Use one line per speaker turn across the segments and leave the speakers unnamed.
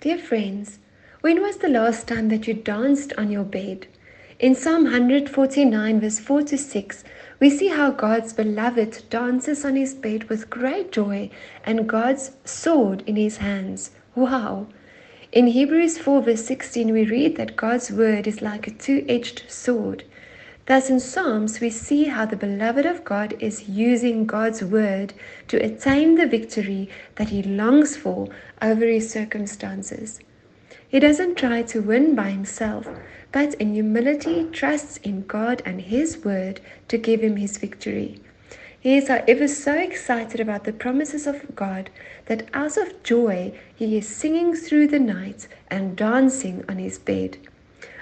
Dear friends, when was the last time that you danced on your bed? In Psalm 149, verse 4 to 6, we see how God's beloved dances on his bed with great joy and God's sword in his hands. Wow! In Hebrews 4, verse 16, we read that God's word is like a two edged sword. Thus, in Psalms, we see how the beloved of God is using God's word to attain the victory that he longs for over his circumstances. He doesn't try to win by himself, but in humility trusts in God and His word to give him his victory. He is, however, so excited about the promises of God that out of joy he is singing through the night and dancing on his bed.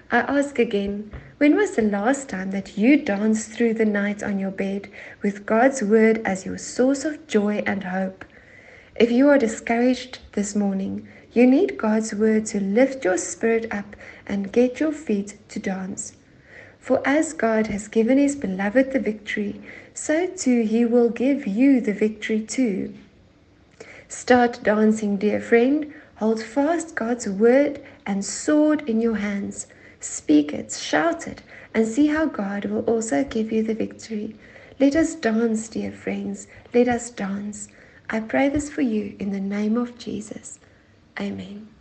I ask again, when was the last time that you danced through the night on your bed with God's word as your source of joy and hope? If you are discouraged this morning, you need God's word to lift your spirit up and get your feet to dance. For as God has given his beloved the victory, so too he will give you the victory too. Start dancing, dear friend. Hold fast God's word and sword in your hands. Speak it, shout it, and see how God will also give you the victory. Let us dance, dear friends. Let us dance. I pray this for you in the name of Jesus. Amen.